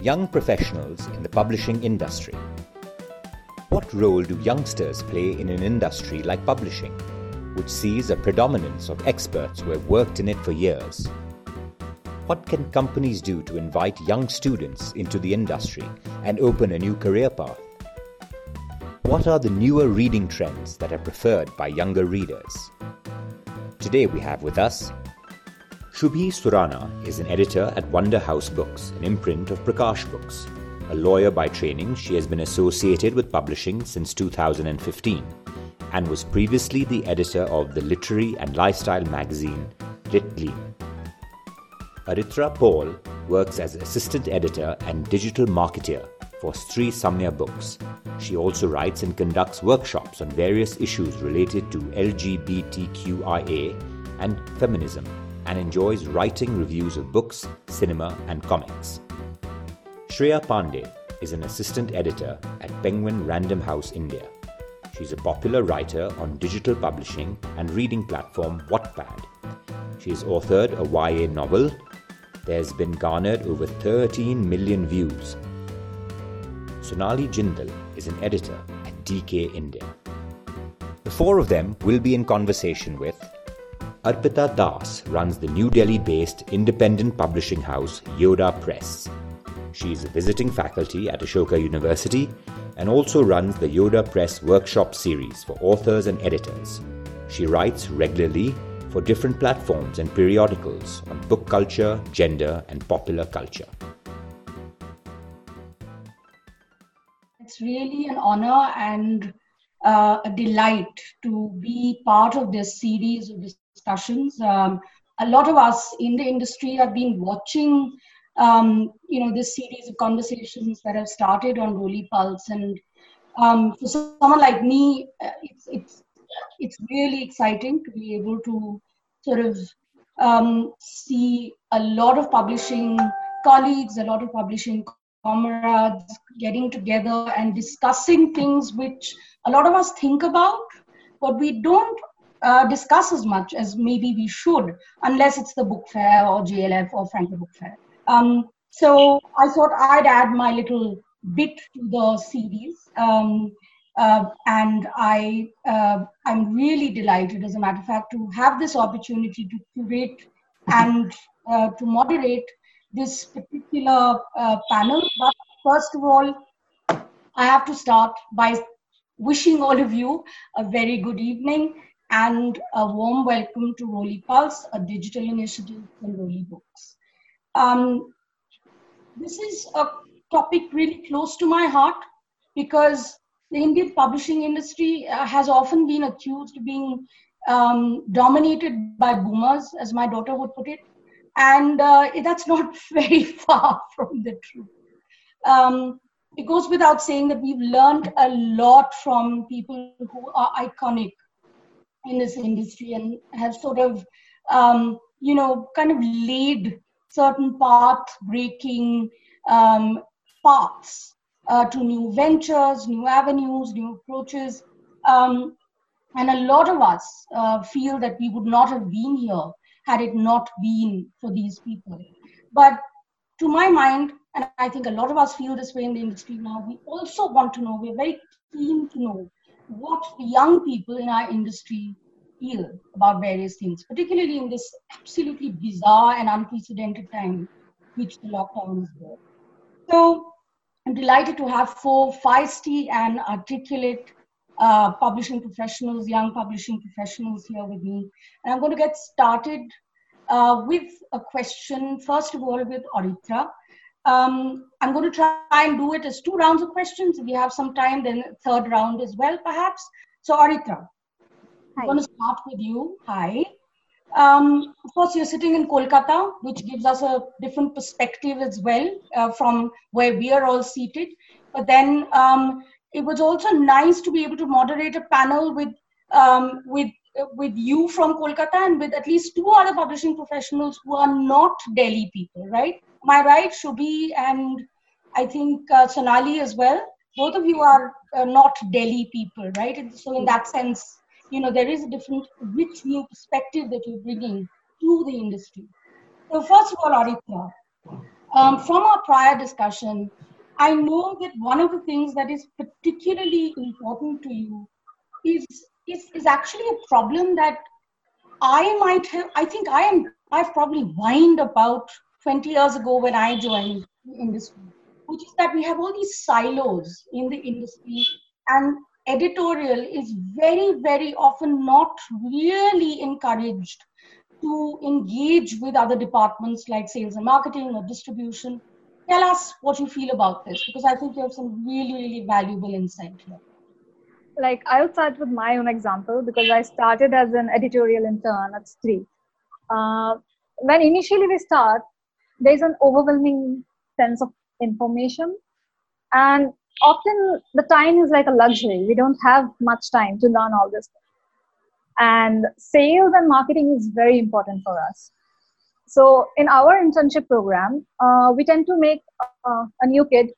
Young Professionals in the Publishing Industry. What role do youngsters play in an industry like publishing, which sees a predominance of experts who have worked in it for years? What can companies do to invite young students into the industry and open a new career path? What are the newer reading trends that are preferred by younger readers? Today we have with us Shubhi Surana is an editor at Wonder House Books, an imprint of Prakash Books. A lawyer by training, she has been associated with publishing since 2015 and was previously the editor of the literary and lifestyle magazine Litgleam. Aritra Paul works as assistant editor and digital marketer for Stree Samya Books. She also writes and conducts workshops on various issues related to LGBTQIA and feminism and enjoys writing reviews of books, cinema, and comics. Shreya Pandey is an assistant editor at Penguin Random House India. She's a popular writer on digital publishing and reading platform Wattpad. She has authored a YA novel. There's been garnered over 13 million views. Sonali Jindal is an editor at DK India. The four of them will be in conversation with Arpita Das runs the New Delhi based independent publishing house Yoda Press. She is a visiting faculty at Ashoka University and also runs the Yoda Press workshop series for authors and editors. She writes regularly for different platforms and periodicals on book culture, gender, and popular culture. It's really an honor and uh, a delight to be part of this series of discussions. Um, a lot of us in the industry have been watching, um, you know, this series of conversations that have started on Roli Pulse, and um, for someone like me, uh, it's it's it's really exciting to be able to sort of um, see a lot of publishing colleagues, a lot of publishing comrades getting together and discussing things which a lot of us think about, but we don't uh, discuss as much as maybe we should, unless it's the book fair or JLF or Frankfurt Book Fair. Um, so I thought I'd add my little bit to the series. Um, uh, and I, uh, I'm really delighted, as a matter of fact, to have this opportunity to curate and uh, to moderate this particular uh, panel. But first of all, I have to start by wishing all of you a very good evening and a warm welcome to Roli Pulse, a digital initiative from Roli Books. Um, this is a topic really close to my heart because the Indian publishing industry uh, has often been accused of being um, dominated by boomers, as my daughter would put it, and uh, that's not very far from the truth. Um, it goes without saying that we've learned a lot from people who are iconic in this industry and have sort of, um, you know, kind of laid certain path breaking um, paths uh, to new ventures, new avenues, new approaches. Um, and a lot of us uh, feel that we would not have been here had it not been for these people. But to my mind, and I think a lot of us feel this way in the industry now, we also want to know, we're very keen to know what young people in our industry feel about various things, particularly in this absolutely bizarre and unprecedented time which the lockdown is there. So I'm delighted to have four feisty and articulate uh, publishing professionals, young publishing professionals here with me. And I'm going to get started uh, with a question, first of all, with Aritra. Um, I'm going to try and do it as two rounds of questions. If we have some time, then third round as well, perhaps. So, Aritra, Hi. I'm going to start with you. Hi. Um, of course, you're sitting in Kolkata, which gives us a different perspective as well uh, from where we are all seated. But then um, it was also nice to be able to moderate a panel with um, with with you from Kolkata and with at least two other publishing professionals who are not Delhi people, right? I right, Shubhi and I think uh, Sonali as well? Both of you are uh, not Delhi people, right? And so in that sense, you know, there is a different, rich new perspective that you're bringing to the industry. So first of all, Aritra, um, from our prior discussion, I know that one of the things that is particularly important to you is is, is actually a problem that I might have, I think I am, I've probably whined about 20 years ago when I joined the industry, which is that we have all these silos in the industry and editorial is very, very often not really encouraged to engage with other departments like sales and marketing or distribution. Tell us what you feel about this because I think you have some really, really valuable insight here. Like, I'll start with my own example because I started as an editorial intern at Stree. Uh, when initially we start, there's an overwhelming sense of information, and often the time is like a luxury. We don't have much time to learn all this and sales and marketing is very important for us. So in our internship program uh, we tend to make uh, a new kid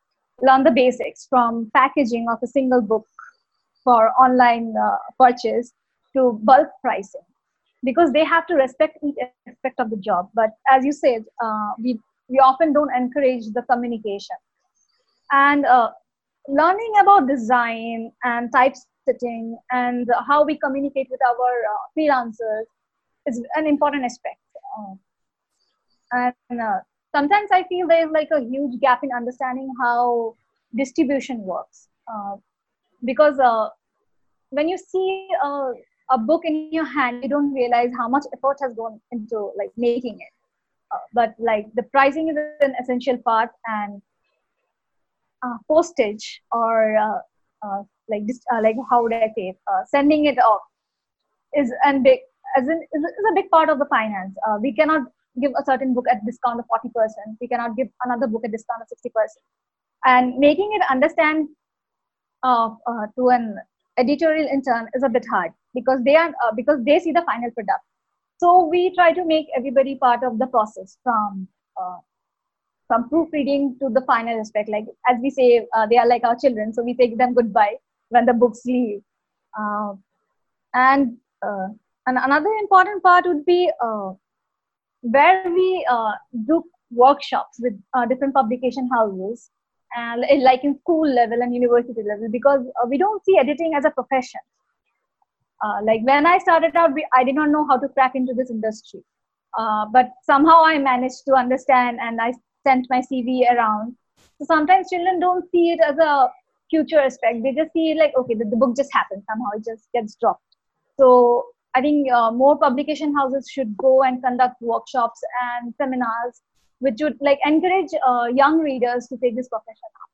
learn the basics from packaging of a single book for online uh, purchase to bulk pricing because they have to respect each aspect of the job but as you said uh, we we often don't encourage the communication and uh, learning about design and typesetting and how we communicate with our uh, freelancers is an important aspect. Uh, and uh, sometimes I feel there's like a huge gap in understanding how distribution works. Uh, because uh, when you see a, a, book in your hand, you don't realize how much effort has gone into like making it. Uh, but like the pricing is an essential part and postage or uh, like this, uh, like how would I say, uh, sending it off is and big as in is, a big part of the finance. Uh, we cannot give a certain book at discount of forty percent. We cannot give another book at discount of sixty percent, and making it understand uh, uh, to an editorial intern is a bit hard because they are uh, because they see the final product. So we try to make everybody part of the process from uh, from proofreading to the final aspect. Like as we say, uh, they are like our children, so we take them goodbye when the books leave. Uh, and uh, and another important part would be uh, where we uh, do workshops with uh, different publication houses, and like in school level and university level, because we don't see editing as a profession. Like when I started out, I did not know how to crack into this industry. Uh, but somehow I managed to understand and I sent my CV around. So sometimes children don't see it as a future aspect. They just see it like, okay, the, the book just happens somehow, it just gets dropped. So I think uh, more publication houses should go and conduct workshops and seminars, which would like encourage uh, young readers to take this profession up.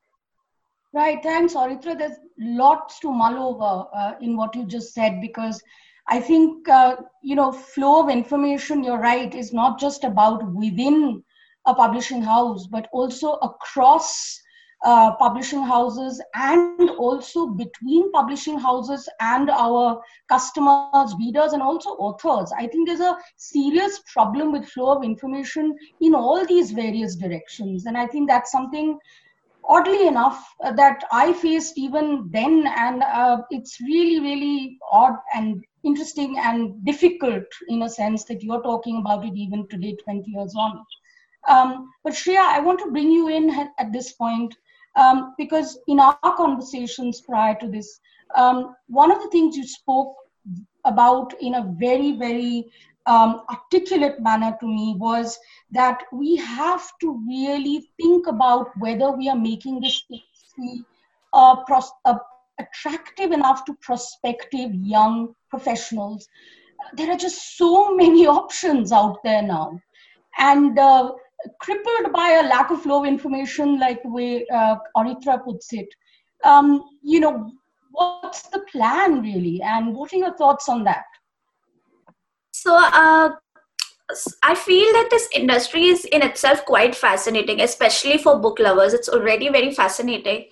Right, thanks, Aritra. There's lots to mull over uh, in what you just said because I think, uh, you know, flow of information, you're right, is not just about within a publishing house, but also across uh, publishing houses and also between publishing houses and our customers, readers, and also authors. I think there's a serious problem with flow of information in all these various directions. And I think that's something, oddly enough, uh, that I faced even then. And uh, it's really, really odd and interesting and difficult in a sense that you're talking about it even today, 20 years on. Um, but Shreya, I want to bring you in at, this point um, because in our conversations prior to this, um, one of the things you spoke about in a very, very um, articulate manner to me was that we have to really think about whether we are making this uh, pros- uh, attractive enough to prospective young professionals. There are just so many options out there now. And uh, crippled by a lack of flow of information, like the way uh, Aritra puts it. Um, you know, what's the plan really, and what are your thoughts on that? So, uh, I feel that this industry is in itself quite fascinating, especially for book lovers. It's already very fascinating.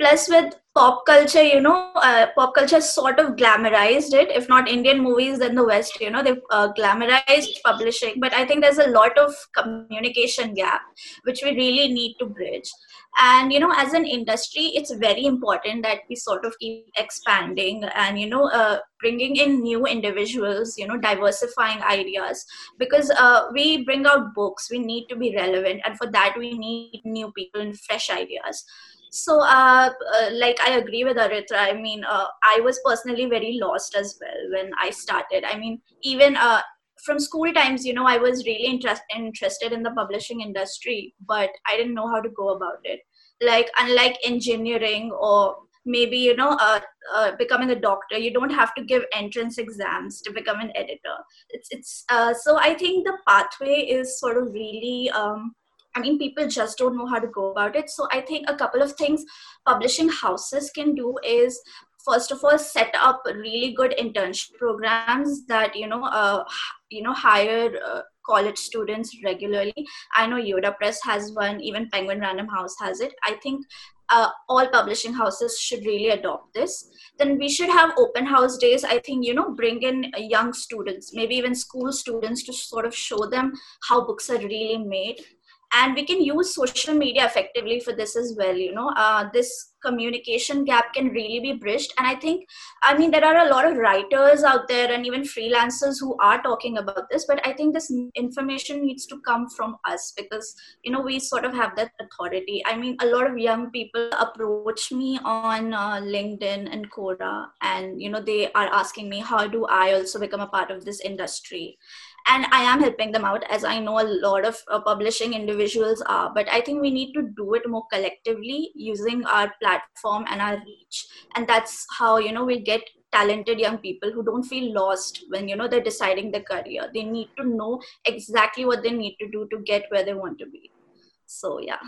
Plus, with pop culture, you know, uh, pop culture sort of glamorized it. If not Indian movies, then the West, you know, they've uh, glamorized publishing. But I think there's a lot of communication gap, which we really need to bridge and you know as an industry it's very important that we sort of keep expanding and you know uh, bringing in new individuals you know diversifying ideas because uh, we bring out books we need to be relevant and for that we need new people and fresh ideas so uh, uh, like i agree with aritra. I mean uh, i was personally very lost as well when i started. I mean even uh, from school times you know i was really interest, interested in the publishing industry but i didn't know how to go about it. Like unlike engineering or maybe you know uh, uh, becoming a doctor you don't have to give entrance exams to become an editor. It's it's uh, so i think the pathway is sort of really um, i mean people just don't know how to go about it. So i think a couple of things publishing houses can do is first of all set up really good internship programs that you know uh, you know hire uh, college students regularly. I know yoda press has one even penguin random house has it. I think uh, all publishing houses should really adopt this. Then we should have open house days. I think you know bring in young students maybe even school students to sort of show them how books are really made and we can use social media effectively for this as well you know. Uh, this communication gap can really be bridged. And i think i mean there are a lot of writers out there and even freelancers who are talking about this but i think this information needs to come from us because you know we sort of have that authority. I mean a lot of young people approach me on uh, linkedin and quora and you know they are asking me how do i also become a part of this industry and i am helping them out as i know a lot of uh, publishing individuals are but i think we need to do it more collectively using our platform and our reach. And that's how you know we get talented young people who don't feel lost when you know they're deciding their career. They need to know exactly what they need to do to get where they want to be. So yeah.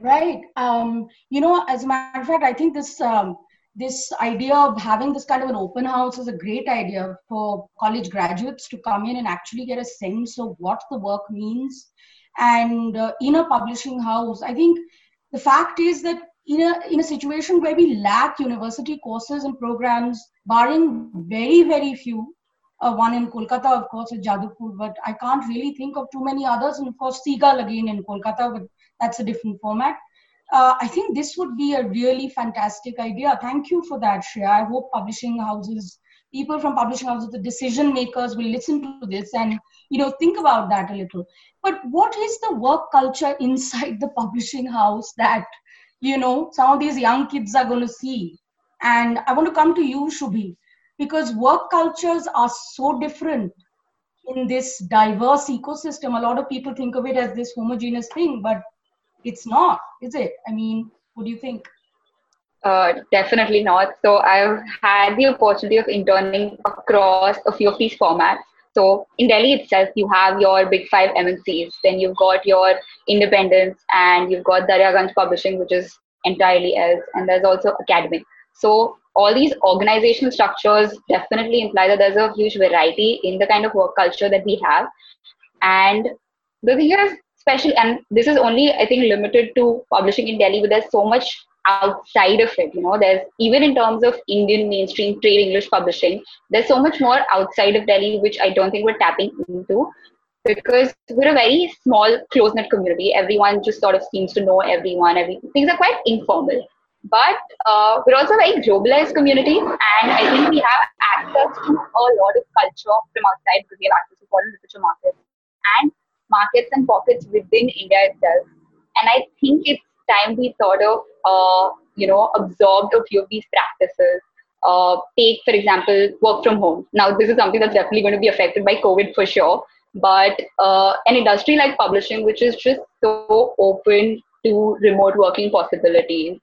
Right. Um you know as a matter of fact i think this um this idea of having this kind of an open house is a great idea for college graduates to come in and actually get a sense of what the work means. And uh, in a publishing house, I think the fact is that in a, in a situation where we lack university courses and programs, barring very, very few, uh, one in Kolkata, of course, at Jadavpur, but I can't really think of too many others. And of course, Seagull again in Kolkata, but that's a different format uh, I think this would be a really fantastic idea. Thank you for that, Shreya. I hope publishing houses, people from publishing houses, the decision makers will listen to this and you know think about that a little. But what is the work culture inside the publishing house that you know some of these young kids are going to see? And I want to come to you, Shubhi, because work cultures are so different in this diverse ecosystem. A lot of people think of it as this homogeneous thing, but it's not, is it? I mean, what do you think? Uh, definitely not. So I've had the opportunity of interning across a few of these formats. So in Delhi itself, you have your big five MNCs, then you've got your independents, and you've got Daryaganj Publishing, which is entirely else, and there's also academic. So all these organizational structures definitely imply that there's a huge variety in the kind of work culture that we have. And the thing is, especially and this is only i think limited to publishing in delhi but there's so much outside of it you know. There's even in terms of indian mainstream trade english publishing there's so much more outside of delhi which i don't think we're tapping into because we're a very small close-knit community. Everyone just sort of seems to know everyone. Every, things are quite informal. But uh, we're also a very globalized community and i think we have access to a lot of culture from outside because we have access to foreign literature markets. And markets and pockets within India itself. And I think it's time we sort of, uh, you know, absorbed a few of these practices. Uh, take, for example, work from home. Now, this is something that's definitely going to be affected by COVID for sure. But uh, an industry like publishing, which is just so open to remote working possibilities,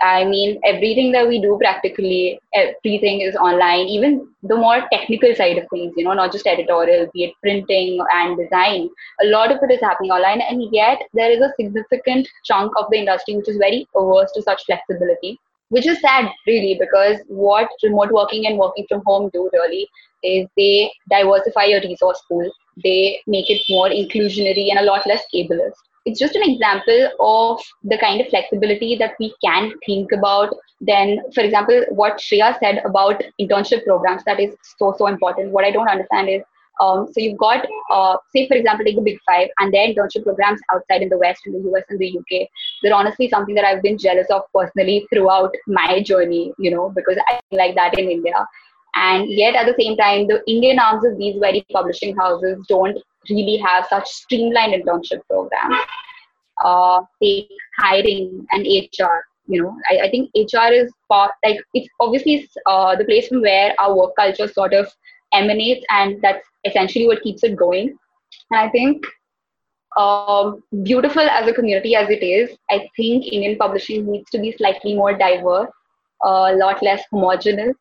I mean, everything that we do practically, everything is online, even the more technical side of things, you know, not just editorial, be it printing and design. A lot of it is happening online, and yet there is a significant chunk of the industry which is very averse to such flexibility, which is sad, really, because what remote working and working from home do really is they diversify your resource pool. they make it more inclusionary and a lot less ableist it's just an example of the kind of flexibility that we can think about then for example what shreya said about internship programs that is so so important what i don't understand is um, so you've got, uh, say, for example, take the Big Five and their internship programs outside in the West, in the US, and the UK. They're honestly something that I've been jealous of personally throughout my journey, you know, because I like that in India. And yet, at the same time, the Indian arms of these very publishing houses don't really have such streamlined internship programs. Uh, take hiring and HR. You know, I, I think HR is part like it's obviously uh, the place from where our work culture sort of emanates, and that's essentially what keeps it going. And I think, um, beautiful as a community as it is, I think Indian publishing needs to be slightly more diverse, a lot less homogenous,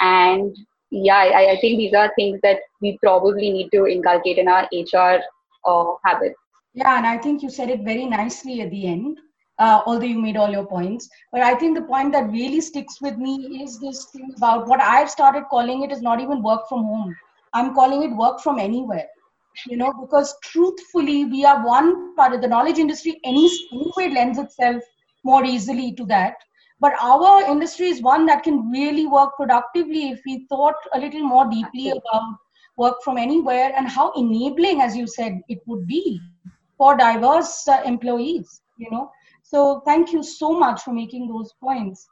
and yeah, I, I, think these are things that we probably need to inculcate in our HR uh, habits. Yeah, and I think you said it very nicely at the end. Uh, although you made all your points. But I think the point that really sticks with me is this thing about what I've started calling it is not even work from home. I'm calling it work from anywhere. You know, because truthfully, we are one part of the knowledge industry. Any anyway lends itself more easily to that. But our industry is one that can really work productively if we thought a little more deeply about work from anywhere and how enabling, as you said, it would be for diverse uh, employees. You know, so thank you so much for making those points.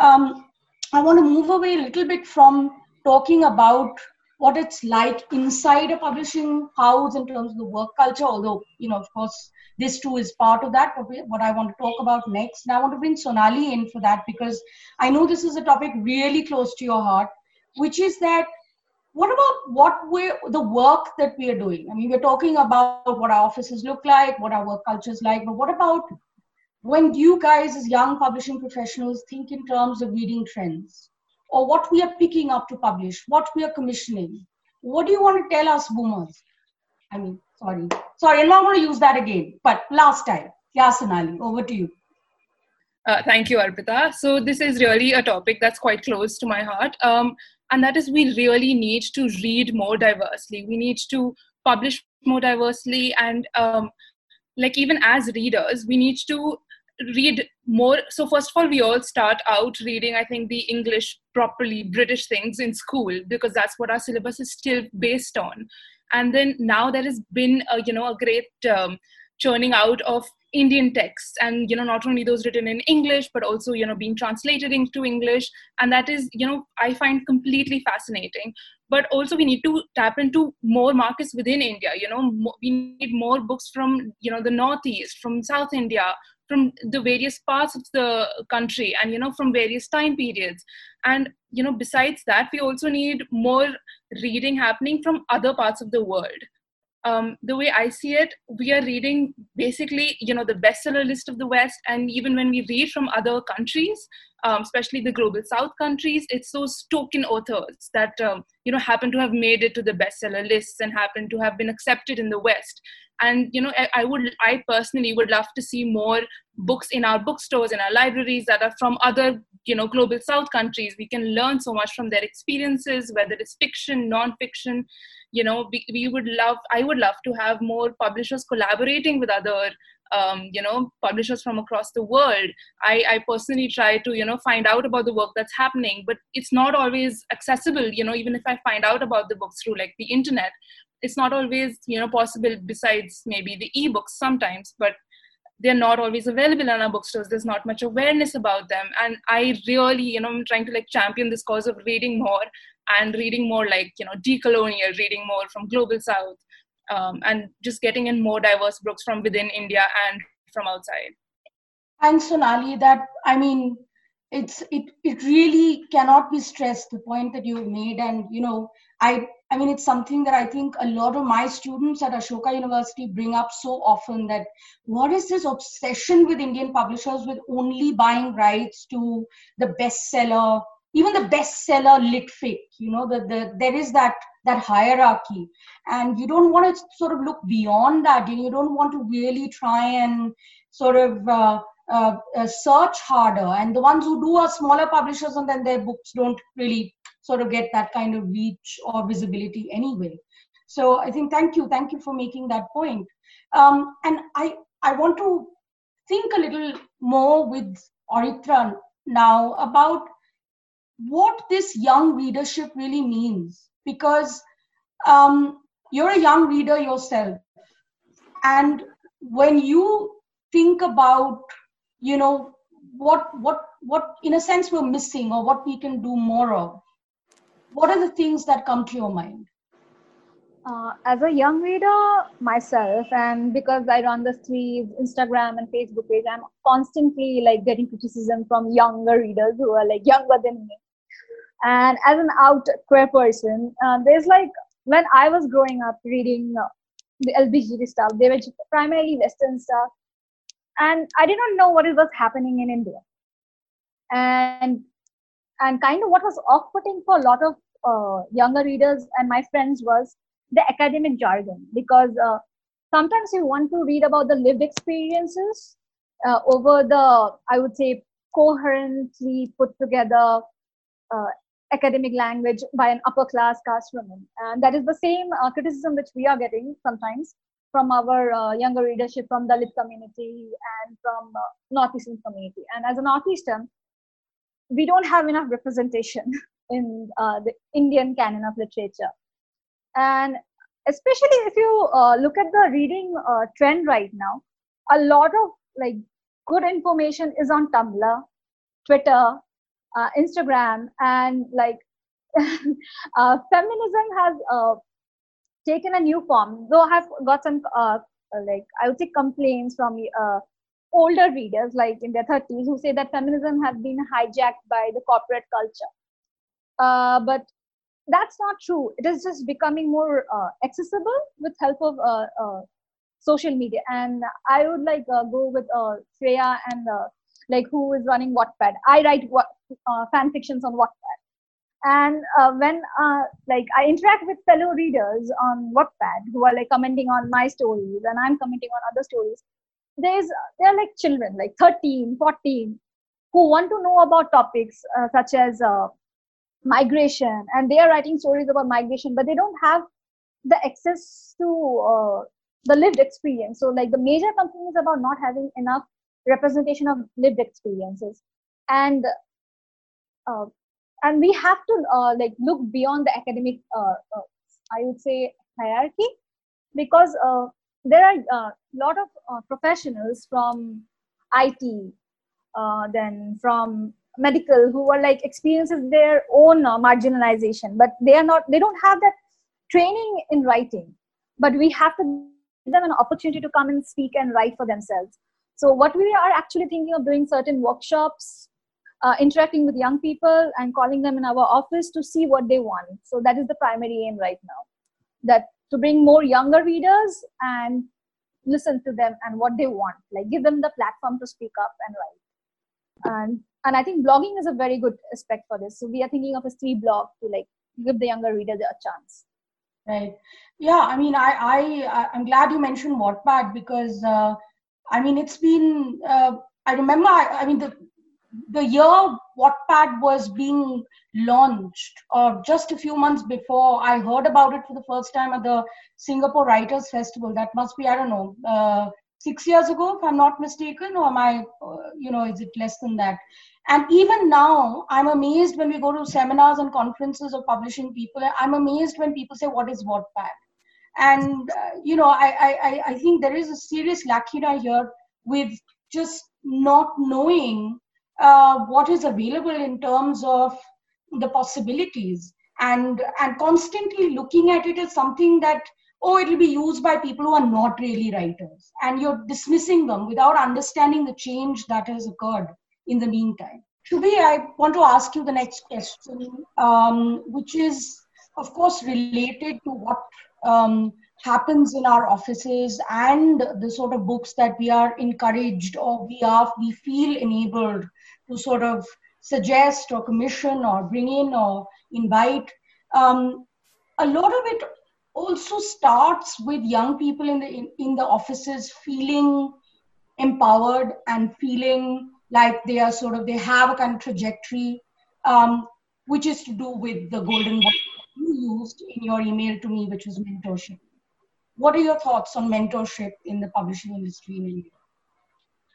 Um, I want to move away a little bit from talking about what it's like inside a publishing house in terms of the work culture, although, you know, of course, this too is part of that, but what I want to talk about next. And I want to bring Sonali in for that because I know this is a topic really close to your heart, which is that what about what we're the work that we are doing? I mean, we're talking about what our offices look like, what our work culture is like, but what about when you guys as young publishing professionals think in terms of reading trends? Or what we are picking up to publish, what we are commissioning. What do you want to tell us, boomers? I mean, sorry, sorry, I'm not going to use that again. But last time, yeah, Sonali, over to you. Uh, thank you, Arpita. So this is really a topic that's quite close to my heart, um, and that is we really need to read more diversely. We need to publish more diversely, and um, like even as readers, we need to read more. So first of all we all start out reading i think the english properly british things in school because that's what our syllabus is still based on. And then now there has been a you know a great um, churning out of indian texts and you know not only those written in english but also you know being translated into english. And that is you know i find completely fascinating. But also we need to tap into more markets within india you know we need more books from you know the northeast from south india from the various parts of the country and you know from various time periods. And you know besides that we also need more reading happening from other parts of the world um, the way I see it, we are reading basically, you know, the bestseller list of the West, and even when we read from other countries, um, especially the global South countries, it's those token authors that um, you know happen to have made it to the bestseller lists and happen to have been accepted in the West. And you know I, I, would i personally would love to see more books in our bookstores in our libraries that are from other you know global south countries. We can learn so much from their experiences whether it's fiction non-fiction you know we, we would love i would love to have more publishers collaborating with other um, you know publishers from across the world. I, I personally try to you know find out about the work that's happening but it's not always accessible you know even if i find out about the books through like the internet it's not always you know possible besides maybe the ebooks sometimes but they're not always available in our bookstores. There's not much awareness about them. And i really you know i'm trying to like champion this cause of reading more and reading more like you know decolonial reading more from global south um, and just getting in more diverse books from within india and from outside. And sonali that i mean it's it it really cannot be stressed the point that you've made. And you know i I mean, it's something that I think a lot of my students at Ashoka University bring up so often that what is this obsession with Indian publishers with only buying rights to the bestseller, even the bestseller lit fic, you know, the, the, there is that, that hierarchy. And you don't want to sort of look beyond that. and You don't want to really try and sort of uh, uh, uh, search harder. And the ones who do are smaller publishers and then their books don't really sort of get that kind of reach or visibility anyway. So I think thank you, thank you for making that point. Um, and I I want to think a little more with Aritra now about what this young readership really means because um, you're a young reader yourself and when you think about you know what what what in a sense we're missing or what we can do more of what are the things that come to your mind? Uh, as a young reader myself and because i run the Stree instagram and facebook page i'm constantly like getting criticism from younger readers who are like younger than me and as an out queer person uh, there's like when i was growing up reading uh, the lbgt stuff they were primarily western stuff. And i did not know what was happening in india. And and kind of what was off-putting for a lot of uh, younger readers and my friends was the academic jargon. Because uh, sometimes you want to read about the lived experiences uh, over the i would say coherently put together uh, academic language by an upper class caste woman. And that is the same uh, criticism which we are getting sometimes from our uh, younger readership from the dalit community and from uh, northeastern community. And as a northeastern we don't have enough representation in the indian canon of literature. And especially if you uh, look at the reading uh, trend right now a lot of like good information is on tumblr twitter uh, instagram and like uh, feminism has uh, taken a new form. Though i have got some uh, like i would say complaints from older readers like in their 30s who say that feminism has been hijacked by the corporate culture. But that's not true. It is just becoming more uh, accessible with help of uh, uh, social media. And i would like uh, go with uh, Shreya and uh, like who is running wattpad i write what, uh, fan fictions on wattpad and uh, when uh, like i interact with fellow readers on wattpad who are like commenting on my stories and i'm commenting on other stories there's they're like children like 13 14 who want to know about topics such as migration. And they are writing stories about migration but they don't have the access to uh, the lived experience. So like the major complaint is about not having enough representation of lived experiences. And uh, and we have to uh, like look beyond the academic uh, uh, i would say hierarchy because uh, there are a lot of professionals from it then from medical who are like experiences their own uh, marginalization but they are not they don't have that training in writing. But we have to give them an opportunity to come and speak and write for themselves so what we are actually thinking of doing certain workshops uh, interacting with young people and calling them in our office to see what they want. So that is the primary aim right now. That to bring more younger readers and listen to them and what they want. Like give them the platform to speak up and write. And and i think blogging is a very good aspect for this. So we are thinking of a Stree blog to like give the younger reader a chance. Right. Yeah i mean i i i'm glad you mentioned wattpad because uh, i mean it's been uh, i remember I, I mean the the year Wattpad was being launched, or just a few months before, I heard about it for the first time at the Singapore Writers Festival. That must be, I don't know, uh, six years ago, if I'm not mistaken, or am I, uh, you know, is it less than that? And even now, I'm amazed when we go to seminars and conferences of publishing people. I'm amazed when people say, "What is Wattpad?" And uh, you know, I, I I think there is a serious lacuna here with just not knowing uh, what is available in terms of the possibilities and and constantly looking at it as something that oh it'll be used by people who are not really writers and you're dismissing them without understanding the change that has occurred in the meantime. Shubhi, I want to ask you the next question, um, which is, of course, related to what um, happens in our offices and the sort of books that we are encouraged or we are we feel enabled to sort of suggest or commission or bring in or invite. Um, a lot of it also starts with young people in the in, in the offices feeling empowered and feeling like they are sort of they have a kind of trajectory um, which is to do with the golden used in your email to me, which was mentorship. What are your thoughts on mentorship in the publishing industry in India?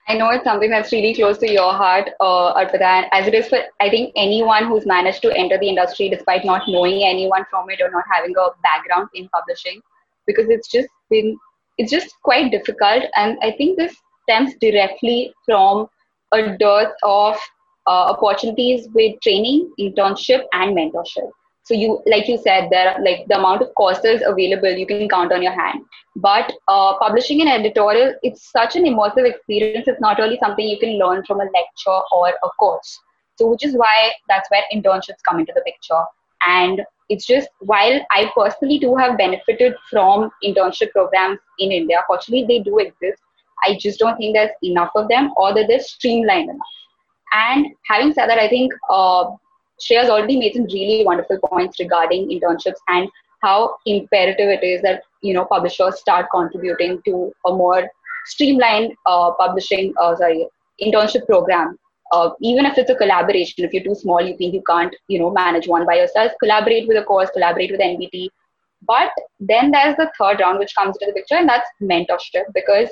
I know it's something that's really close to your heart, uh, Arpita, as it is for, I think, anyone who's managed to enter the industry despite not knowing anyone from it or not having a background in publishing, because it's just been, it's just quite difficult. And I think this stems directly from a dearth of uh, opportunities with training, internship, and mentorship. So you, like you said, there are like the amount of courses available you can count on your hand. But uh, publishing an editorial, it's such an immersive experience. It's not really something you can learn from a lecture or a course. So which is why that's where internships come into the picture. And it's just while I personally do have benefited from internship programs in India, fortunately they do exist. I just don't think there's enough of them or that they're streamlined enough. And having said that, I think uh, Shreya's already made some really wonderful points regarding internships and how imperative it is that you know publishers start contributing to a more streamlined uh, publishing, uh, sorry, internship program. Uh, even if it's a collaboration, if you're too small, you think you can't, you know, manage one by yourself. Collaborate with a course, collaborate with NBT. But then there's the third round which comes into the picture, and that's mentorship because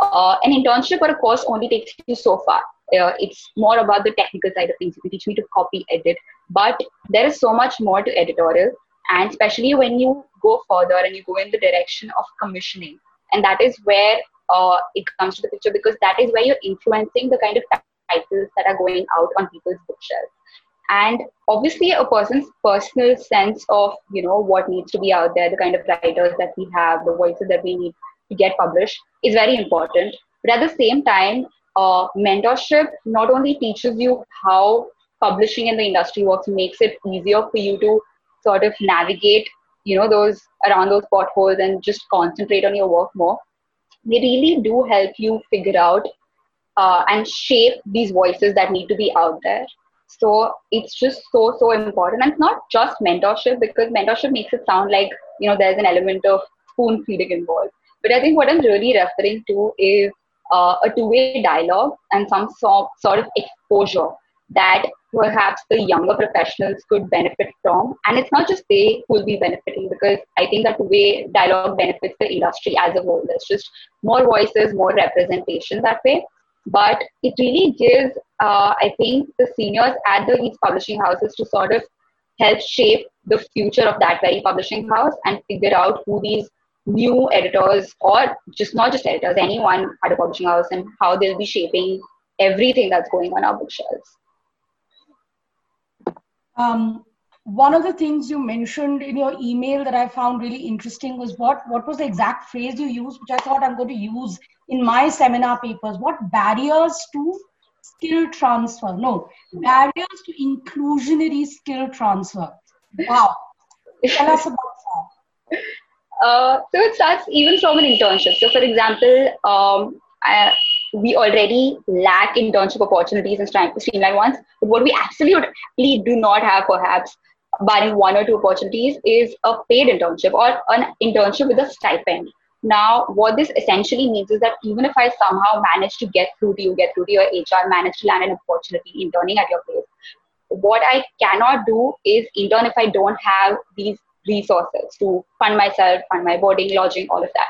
uh, an internship or a course only takes you so far uh, it's more about the technical side of things. You teach me to copy, edit, but there is so much more to editorial, and especially when you go further and you go in the direction of commissioning, and that is where uh, it comes to the picture because that is where you're influencing the kind of titles that are going out on people's bookshelves. And obviously, a person's personal sense of you know what needs to be out there, the kind of writers that we have, the voices that we need to get published, is very important. But at the same time, uh, mentorship not only teaches you how publishing in the industry works, makes it easier for you to sort of navigate, you know, those around those potholes and just concentrate on your work more. They really do help you figure out uh, and shape these voices that need to be out there. So it's just so so important, and it's not just mentorship because mentorship makes it sound like you know there's an element of spoon feeding involved. But I think what I'm really referring to is uh, a two-way dialogue and some so, sort of exposure that perhaps the younger professionals could benefit from. And it's not just they who will be benefiting because I think that two-way dialogue benefits the industry as a whole. There's just more voices, more representation that way. But it really gives, uh, I think, the seniors at the, these publishing houses to sort of help shape the future of that very publishing house and figure out who these new editors or just not just editors, anyone at a publishing house and how they'll be shaping everything that's going on our bookshelves. Um, one of the things you mentioned in your email that I found really interesting was what what was the exact phrase you used, which I thought I'm going to use in my seminar papers. What barriers to skill transfer? No, barriers to inclusionary skill transfer. Wow. Tell us about that. Uh, so it starts even from an internship. So, for example, um, I, we already lack internship opportunities and streamline ones. But what we absolutely do not have, perhaps, barring one or two opportunities, is a paid internship or an internship with a stipend. Now, what this essentially means is that even if I somehow manage to get through to you, get through to your HR, manage to land an opportunity interning at your place, what I cannot do is intern if I don't have these resources to fund myself, fund my boarding, lodging, all of that.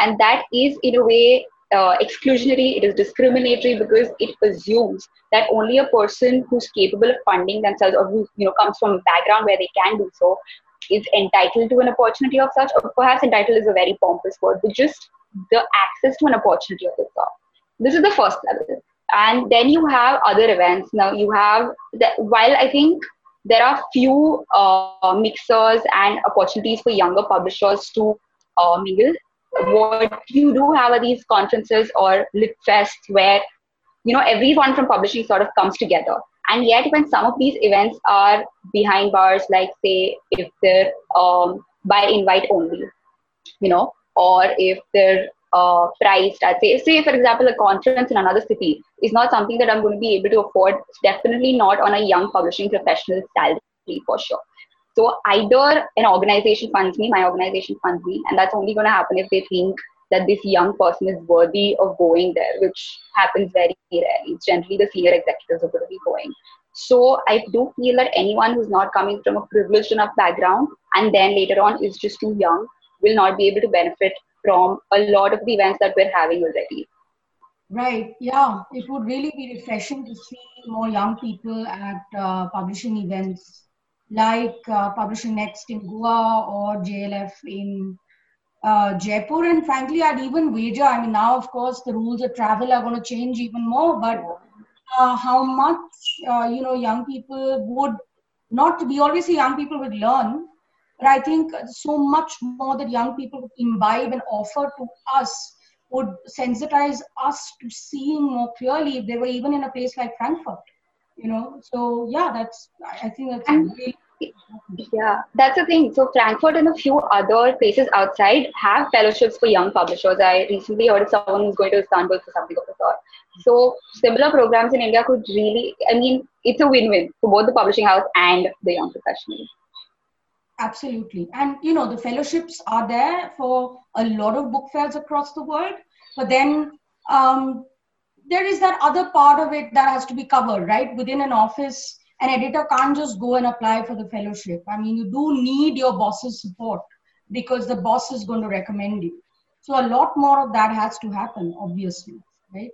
And that is, in a way, uh, exclusionary, it is discriminatory because it assumes that only a person who's capable of funding themselves or who you know comes from a background where they can do so is entitled to an opportunity of such, or perhaps entitled is a very pompous word, but just the access to an opportunity of this sort. This is the first level. And then you have other events. Now you have that while I think there are few uh, mixers and opportunities for younger publishers to uh, mingle. What you do have are these conferences or lit fests where you know everyone from publishing sort of comes together. And yet, when some of these events are behind bars, like say if they're um, by invite only, you know, or if they're uh, priced at say say for example a conference in another city is not something that i'm going to be able to afford it's definitely not on a young publishing professional salary for sure. So either an organization funds me my organization funds me and that's only going to happen if they think that this young person is worthy of going there which happens very rarely. Generally the senior executives are going to be going. So I do feel that anyone who's not coming from a privileged enough background and then later on is just too young will not be able to benefit from a lot of the events that we're having already. Right. Yeah. It would really be refreshing to see more young people at uh, publishing events like uh, Publishing Next in Goa or JLF in uh, Jaipur. And frankly, I'd even wager, I mean, now, of course, the rules of travel are going to change even more, but uh, how much, uh, you know, young people would not, we always say young people would learn, but I think so much more that young people would imbibe and offer to us would sensitize us to seeing more clearly if they were even in a place like Frankfurt. You know, so yeah, that's I think that's and, really yeah, that's the thing. So Frankfurt and a few other places outside have fellowships for young publishers. I recently heard of someone who's going to Istanbul for something of the sort. So similar programs in India could really, I mean, it's a win-win for both the publishing house and the young professionals. Absolutely. And, you know, the fellowships are there for a lot of book fairs across the world. But then um, there is that other part of it that has to be covered, right? Within an office, an editor can't just go and apply for the fellowship. I mean, you do need your boss's support because the boss is going to recommend you. So a lot more of that has to happen, obviously, right?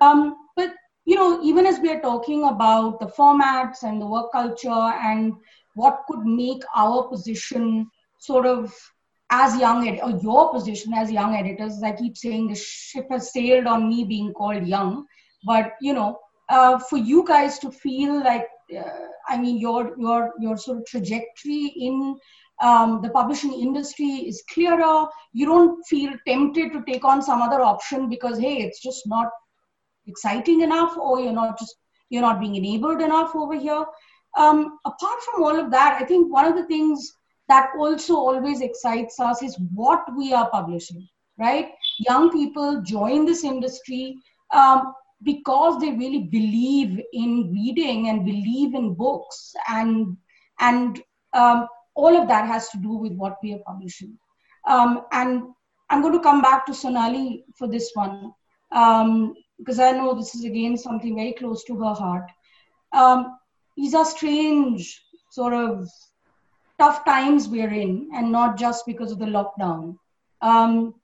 Um, but you know, even as we are talking about the formats and the work culture and what could make our position sort of as young ed- or your position as young editors i keep saying the ship has sailed on me being called young. But you know uh, for you guys to feel like uh, i mean your your your sort of trajectory in um, the publishing industry is clearer you don't feel tempted to take on some other option because hey it's just not exciting enough or you're not just you're not being enabled enough over here um, apart from all of that, I think one of the things that also always excites us is what we are publishing, right? Young people join this industry um, because they really believe in reading and believe in books, and and um, all of that has to do with what we are publishing. Um, and I'm going to come back to Sonali for this one um, because I know this is again something very close to her heart. Um, these are strange sort of tough times we're in, and not just because of the lockdown. Um,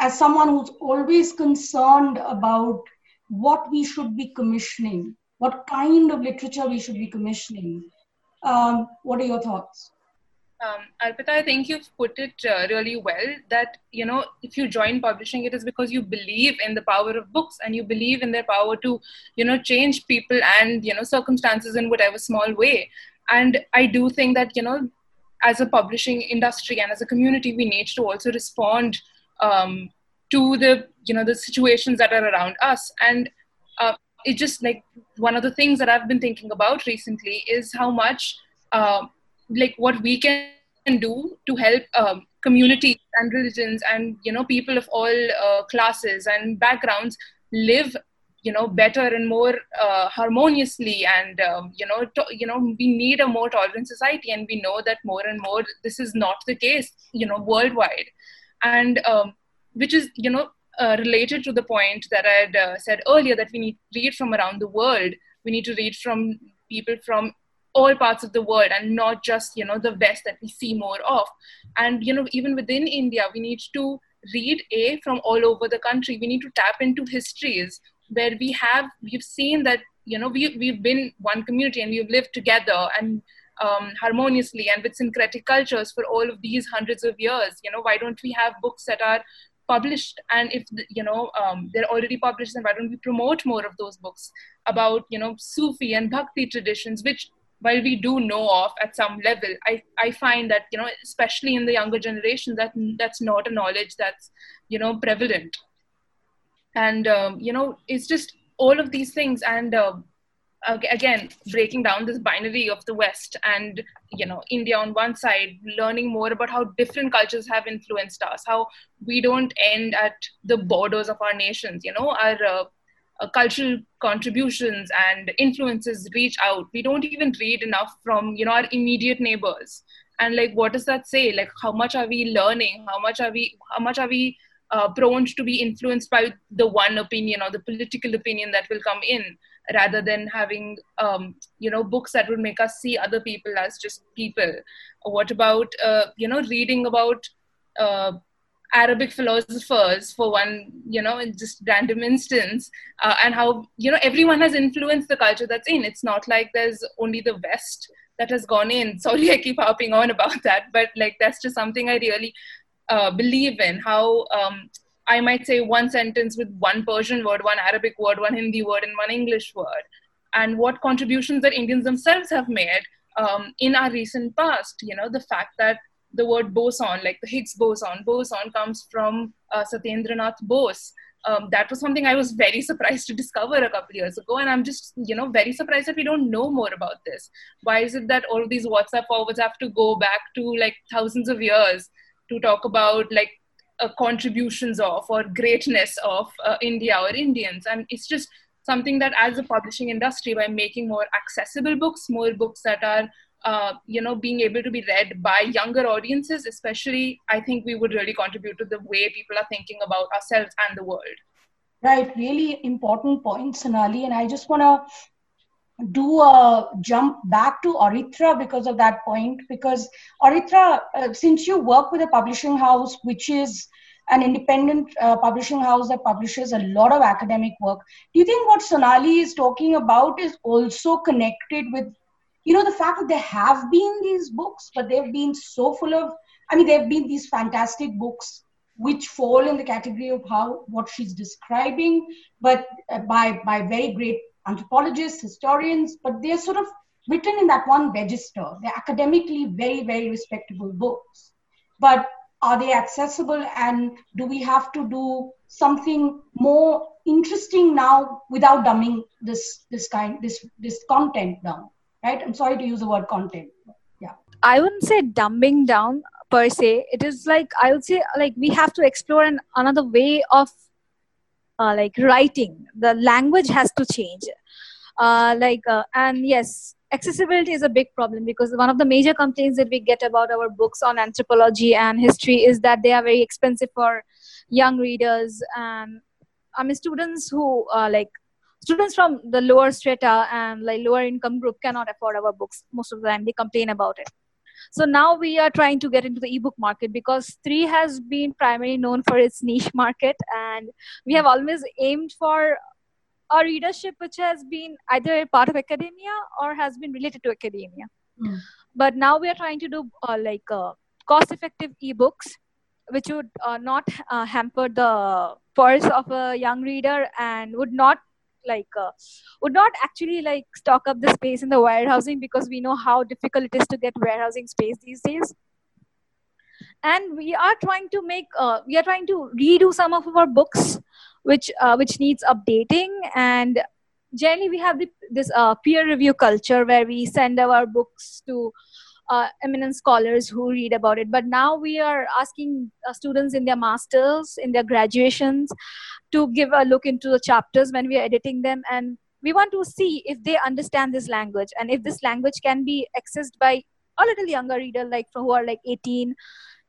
as someone who's always concerned about what we should be commissioning, what kind of literature we should be commissioning, um, what are your thoughts? Um, Arpita, I think you've put it uh, really well that, you know, if you join publishing, it is because you believe in the power of books and you believe in their power to, you know, change people and, you know, circumstances in whatever small way. And I do think that, you know, as a publishing industry and as a community, we need to also respond um, to the, you know, the situations that are around us. And uh, it just like one of the things that I've been thinking about recently is how much uh, like what we can do to help um, communities and religions and you know people of all uh, classes and backgrounds live you know better and more uh, harmoniously and um, you know to, you know we need a more tolerant society and we know that more and more this is not the case you know worldwide. And um, which is you know uh, related to the point that i had uh, said earlier that we need to read from around the world. We need to read from people from all parts of the world and not just you know the west that we see more of. And you know even within india we need to read a from all over the country. We need to tap into histories where we have we've seen that you know we, we've been one community and we've lived together and um, harmoniously and with syncretic cultures for all of these hundreds of years. You know why don't we have books that are published? And if you know um, they're already published then why don't we promote more of those books about you know sufi and bhakti traditions which while we do know of at some level i i find that you know especially in the younger generation that that's not a knowledge that's you know prevalent. And um, you know it's just all of these things and uh, again breaking down this binary of the west and you know india on one side learning more about how different cultures have influenced us how we don't end at the borders of our nations you know our uh, uh, cultural contributions and influences reach out. We don't even read enough from you know our immediate neighbors. And like what does that say? Like how much are we learning? How much are we how much are we uh, prone to be influenced by the one opinion or the political opinion that will come in rather than having um, you know books that would make us see other people as just people? What about uh, you know reading about uh, Arabic philosophers for one, you know, in just random instance, uh, and how you know everyone has influenced the culture that's in. It's not like there's only the West that has gone in. Sorry, I keep harping on about that, but like that's just something I really uh, believe in. How um, I might say one sentence with one Persian word, one Arabic word, one Hindi word, and one English word, and what contributions that Indians themselves have made um, in our recent past. You know, the fact that the word boson, like the Higgs boson. Boson comes from uh, Satyendranath Bose. Um, that was something I was very surprised to discover a couple years ago, and I'm just, you know, very surprised that we don't know more about this. Why is it that all of these WhatsApp forwards have to go back to like thousands of years to talk about like uh, contributions of or greatness of uh, India or Indians? And it's just something that, as a publishing industry, by making more accessible books, more books that are uh, you know being able to be read by younger audiences especially i think we would really contribute to the way people are thinking about ourselves and the world right really important point sonali and i just want to do a jump back to Aritra because of that point. Because Aritra, uh, since you work with a publishing house which is an independent uh, publishing house that publishes a lot of academic work, do you think what Sonali is talking about is also connected with you know the fact that there have been these books but they've been so full of i mean there have been these fantastic books which fall in the category of how what she's describing but uh, by by very great anthropologists historians but they're sort of written in that one register. They're academically very very respectable books. But are they accessible? And do we have to do something more interesting now without dumbing this this kind this this content down right? I'm sorry to use the word content. Yeah. I wouldn't say dumbing down per se. It is like i would say like we have to explore an, another way of uh, like writing. The language has to change. Uh, like uh, and yes accessibility is a big problem because one of the major complaints that we get about our books on anthropology and history is that they are very expensive for young readers and i mean students who uh, like students from the lower strata and like lower income group cannot afford our books. Most of the time they complain about it. So now we are trying to get into the ebook market because Stree has been primarily known for its niche market. And we have always aimed for a readership which has been either part of academia or has been related to academia. Mm. but now we are trying to do uh, like uh, cost effective ebooks which would uh, not uh, hamper the purse of a young reader and would not like uh, would not actually like stock up the space in the warehousing because we know how difficult it is to get warehousing space these days and we are trying to make uh, we are trying to redo some of our books which uh, which needs updating and generally we have the, this uh, peer review culture where we send our books to uh, eminent scholars who read about it. But now we are asking uh, students in their masters, in their graduations, to give a look into the chapters when we are editing them. And we want to see if they understand this language and if this language can be accessed by a little younger reader, like who are like 18,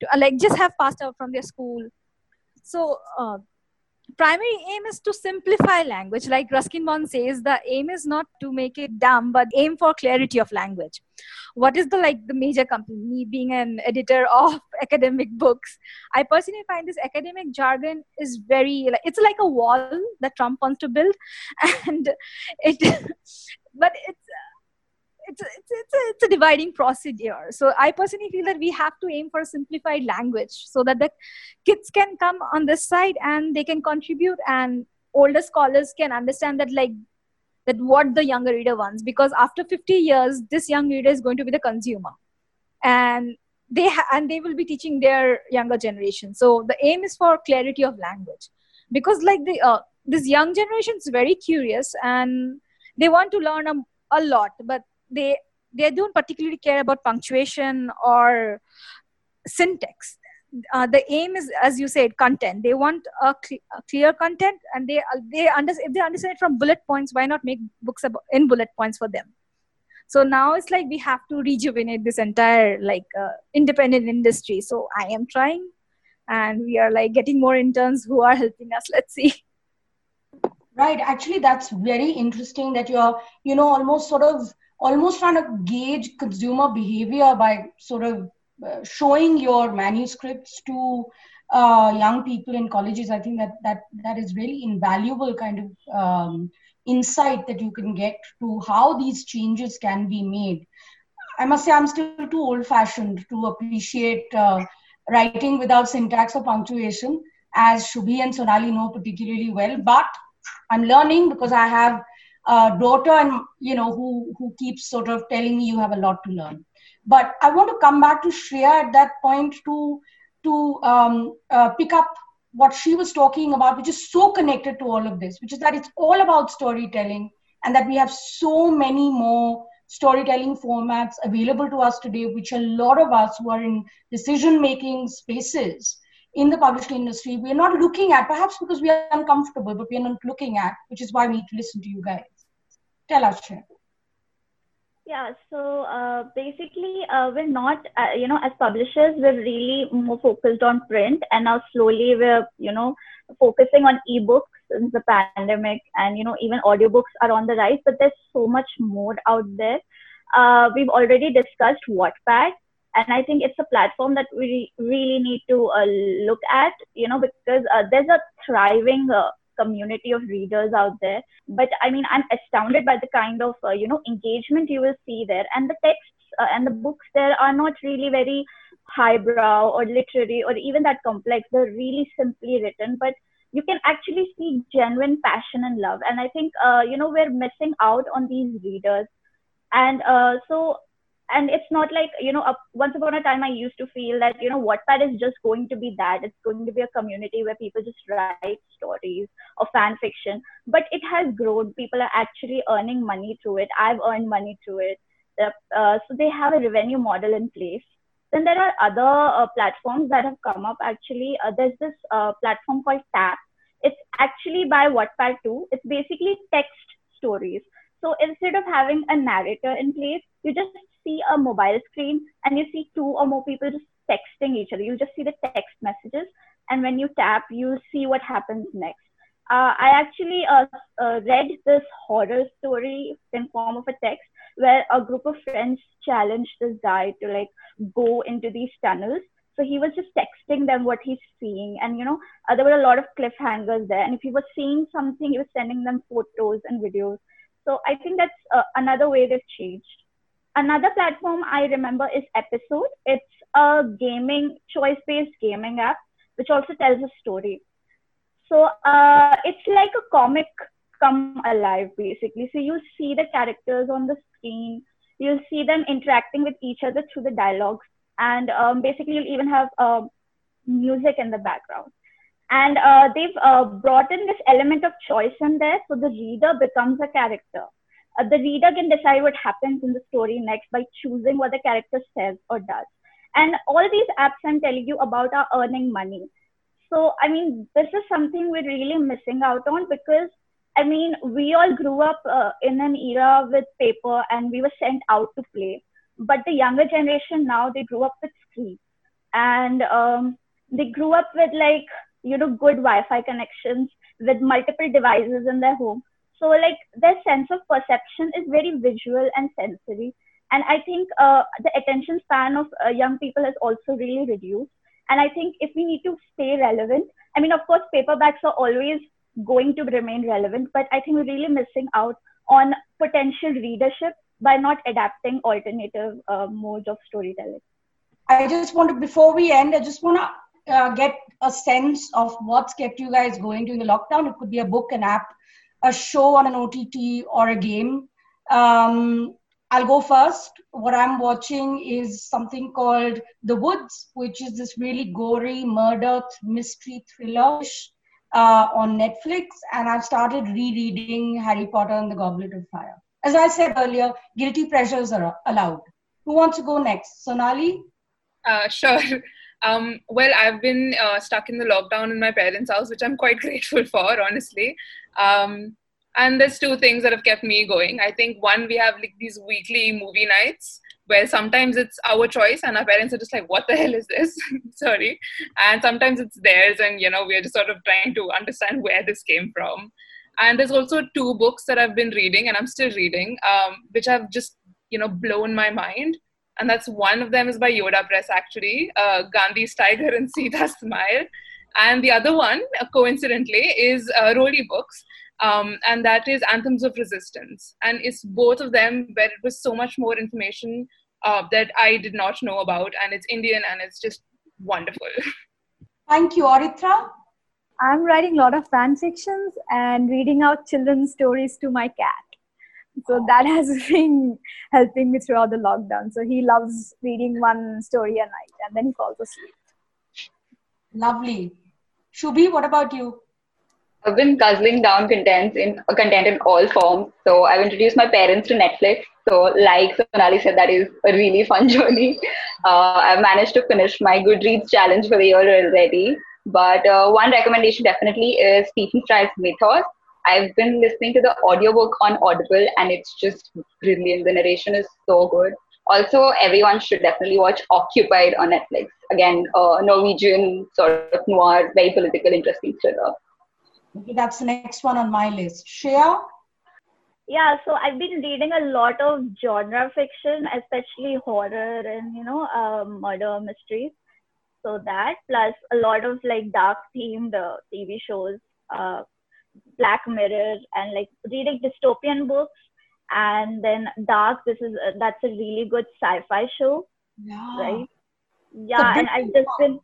to, uh, like just have passed out from their school. So uh, primary aim is to simplify language. Like ruskin bond says the aim is not to make it dumb but aim for clarity of language. What is the like the major company? Being an editor of academic books i personally find this academic jargon is very like it's like a wall that trump wants to build. And it but it's it's it's it's a, it's a dividing procedure. So i personally feel that we have to aim for a simplified language so that the kids can come on this side and they can contribute and older scholars can understand that like that what the younger reader wants. Because after 50 years this young reader is going to be the consumer. And they ha- and they will be teaching their younger generation. So the aim is for clarity of language. Because like the uh, this young generation is very curious and they want to learn a, a lot. But they they don't particularly care about punctuation or syntax. Uh, the aim is as you said content. They want a, cl- a clear content and they they understand if they understand it from bullet points why not make books about, in bullet points for them? So now it's like we have to rejuvenate this entire like uh, independent industry. So i am trying and we are like getting more interns who are helping us. Let's see. Right. Actually, that's very interesting that you're, you know, almost sort of almost trying to gauge consumer behavior by sort of uh, showing your manuscripts to uh, young people in colleges. I think that that that is really invaluable kind of um, insight that you can get to how these changes can be made. I must say, I'm still too old-fashioned to appreciate uh, writing without syntax or punctuation, as Shubhi and Sonali know particularly well. But I'm learning because I have a daughter and you know who who keeps sort of telling me you have a lot to learn. But I want to come back to Shreya at that point to to um, uh, pick up what she was talking about, which is so connected to all of this, which is that it's all about storytelling and that we have so many more storytelling formats available to us today, which a lot of us who are in decision making spaces in the publishing industry, we're not looking at, perhaps because we are uncomfortable, but we're not looking at, which is why we need to listen to you guys. Tell us, Shreya. Yeah, so uh, basically, uh, we're not, uh, you know, as publishers, we're really more focused on print, and now slowly we're, you know, focusing on ebooks since the pandemic, and you know, even audiobooks are on the rise. But there's so much more out there. Uh, we've already discussed Wattpad, and I think it's a platform that we really need to uh, look at, you know, because uh, there's a thriving community of readers out there. But i mean i'm astounded by the kind of uh, you know engagement you will see there. And the texts uh, and the books there are not really very highbrow or literary or even that complex. They're really simply written. But you can actually see genuine passion and love. And i think uh, you know we're missing out on these readers. And uh, so and it's not like you know once upon a time i used to feel that you know wattpad is just going to be that. It's going to be a community where people just write stories or fan fiction. But it has grown. People are actually earning money through it. I've earned money through it. Uh, so they have a revenue model in place. Then there are other uh, platforms that have come up actually. Uh, there's this uh, platform called tap. It's actually by wattpad too. It's basically text stories. So instead of having a narrator in place, you just see a mobile screen and you see two or more people just texting each other. You just see the text messages, and when you tap, you see what happens next. Uh, I actually uh, uh, read this horror story in form of a text where a group of friends challenged this guy to like go into these tunnels. So he was just texting them what he's seeing, and you know uh, there were a lot of cliffhangers there. And if he was seeing something, he was sending them photos and videos. So I think that's uh, another way they've changed. Another platform I remember is Episode. It's a gaming, choice based gaming app, which also tells a story. So uh, it's like a comic come alive, basically. So you see the characters on the screen, you'll see them interacting with each other through the dialogues, and um, basically, you'll even have uh, music in the background and uh, they've uh, brought in this element of choice in there so the reader becomes a character uh, the reader can decide what happens in the story next by choosing what the character says or does. And all these apps i'm telling you about are earning money. So i mean this is something we're really missing out on because i mean we all grew up uh, in an era with paper and we were sent out to play. But the younger generation now they grew up with screens. And um, they grew up with like you know good wi-fi connections with multiple devices in their home so like their sense of perception is very visual and sensory. And i think uh, the attention span of uh, young people has also really reduced. And i think if we need to stay relevant i mean of course paperbacks are always going to remain relevant but i think we're really missing out on potential readership by not adapting alternative uh, modes of storytelling. I just want to before we end i just want to uh, get a sense of what's kept you guys going during the lockdown. It could be a book, an app, a show on an OTT, or a game. Um, I'll go first. What I'm watching is something called The Woods, which is this really gory murder mystery thriller uh, on Netflix. And I've started rereading Harry Potter and the Goblet of Fire. As I said earlier, guilty pleasures are allowed. Who wants to go next? Sonali? Uh, sure. Um, well, I've been uh, stuck in the lockdown in my parents' house, which I'm quite grateful for, honestly. Um, and there's two things that have kept me going. I think one, we have like these weekly movie nights where sometimes it's our choice and our parents are just like, what the hell is this? Sorry. And sometimes it's theirs and, you know, we're just sort of trying to understand where this came from. And there's also two books that I've been reading and I'm still reading, um, which have just you know blown my mind. And that's one of them is by Yoda Press actually, uh, Gandhi's Tiger and Sita's Smile. And the other one, uh, coincidentally, is uh, Roli Books, um, and that is Anthems of Resistance. And it's both of them where it was so much more information uh, that I did not know about, and it's Indian and it's just wonderful. Thank you, Aritra. I'm writing a lot of fan fictions and reading out children's stories to my cat. So that has been helping me throughout the lockdown. So he loves reading one story a night and then he falls asleep. Lovely. Shubi, what about you? I've been guzzling down content in uh, content in all forms. So I've introduced my parents to Netflix. So like Sonali said, that is a really fun journey. Uh, I've managed to finish my Goodreads challenge for the year already. But uh, one recommendation definitely is Stephen Fry's Mythos. I've been listening to the audiobook on Audible and it's just brilliant. The narration is so good. Also, everyone should definitely watch Occupied on Netflix. Again, uh, Norwegian sort of noir, very political, interesting thriller. Okay, that's the next one on my list. Shreya? Yeah, so I've been reading a lot of genre fiction, especially horror and, you know, um, murder mysteries. So that, plus a lot of like dark themed uh, TV shows, uh, Black Mirror, and like reading dystopian books. And then dark this is a, that's a really good sci-fi show. Yeah. right? Yeah and i've just been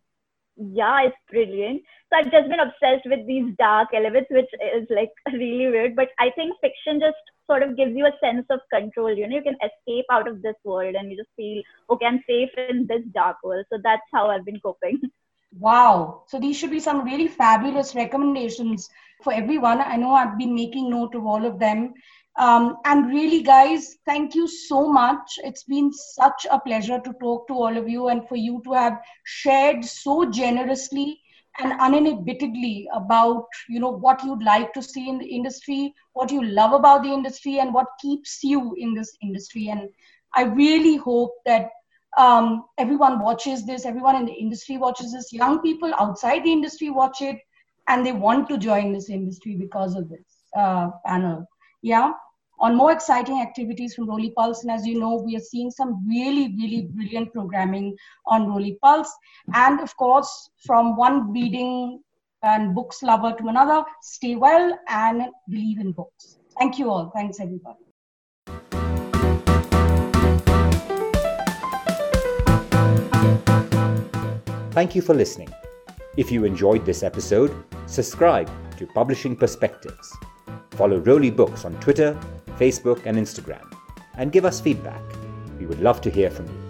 yeah it's brilliant. So i've just been obsessed with these dark elements which is like really weird. But i think fiction just sort of gives you a sense of control. You know you can escape out of this world and you just feel okay i'm safe in this dark world. So that's how i've been coping Wow. So these should be some really fabulous recommendations for everyone. I know I've been making note of all of them. Um, and really, guys, thank you so much. It's been such a pleasure to talk to all of you and for you to have shared so generously and uninhibitedly about you know what you'd like to see in the industry what you love about the industry and what keeps you in this industry and i really hope that um, everyone watches this everyone in the industry watches this young people outside the industry watch it and they want to join this industry because of this uh, panel yeah on more exciting activities from Roli Pulse. And as you know, we are seeing some really, really brilliant programming on Roli Pulse. And of course, from one reading and books lover to another, stay well and believe in books. Thank you all. Thanks, everybody. Thank you for listening. If you enjoyed this episode, subscribe to Publishing Perspectives. Follow Roli Books on Twitter, Facebook, and Instagram, and give us feedback. We would love to hear from you.